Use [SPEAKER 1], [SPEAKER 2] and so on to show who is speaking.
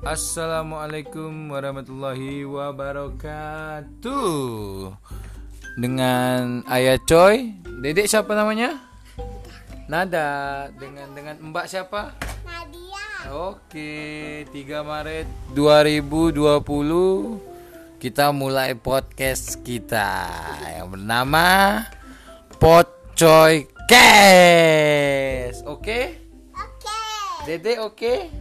[SPEAKER 1] Assalamualaikum warahmatullahi wabarakatuh Dengan Ayah Choi Dedek siapa namanya? Nada Dengan dengan Mbak siapa?
[SPEAKER 2] Nadia.
[SPEAKER 1] Oke 3 Maret 2020 Kita mulai podcast kita Yang bernama Pocoy Kes Oke?
[SPEAKER 2] Oke.
[SPEAKER 1] Dedek oke?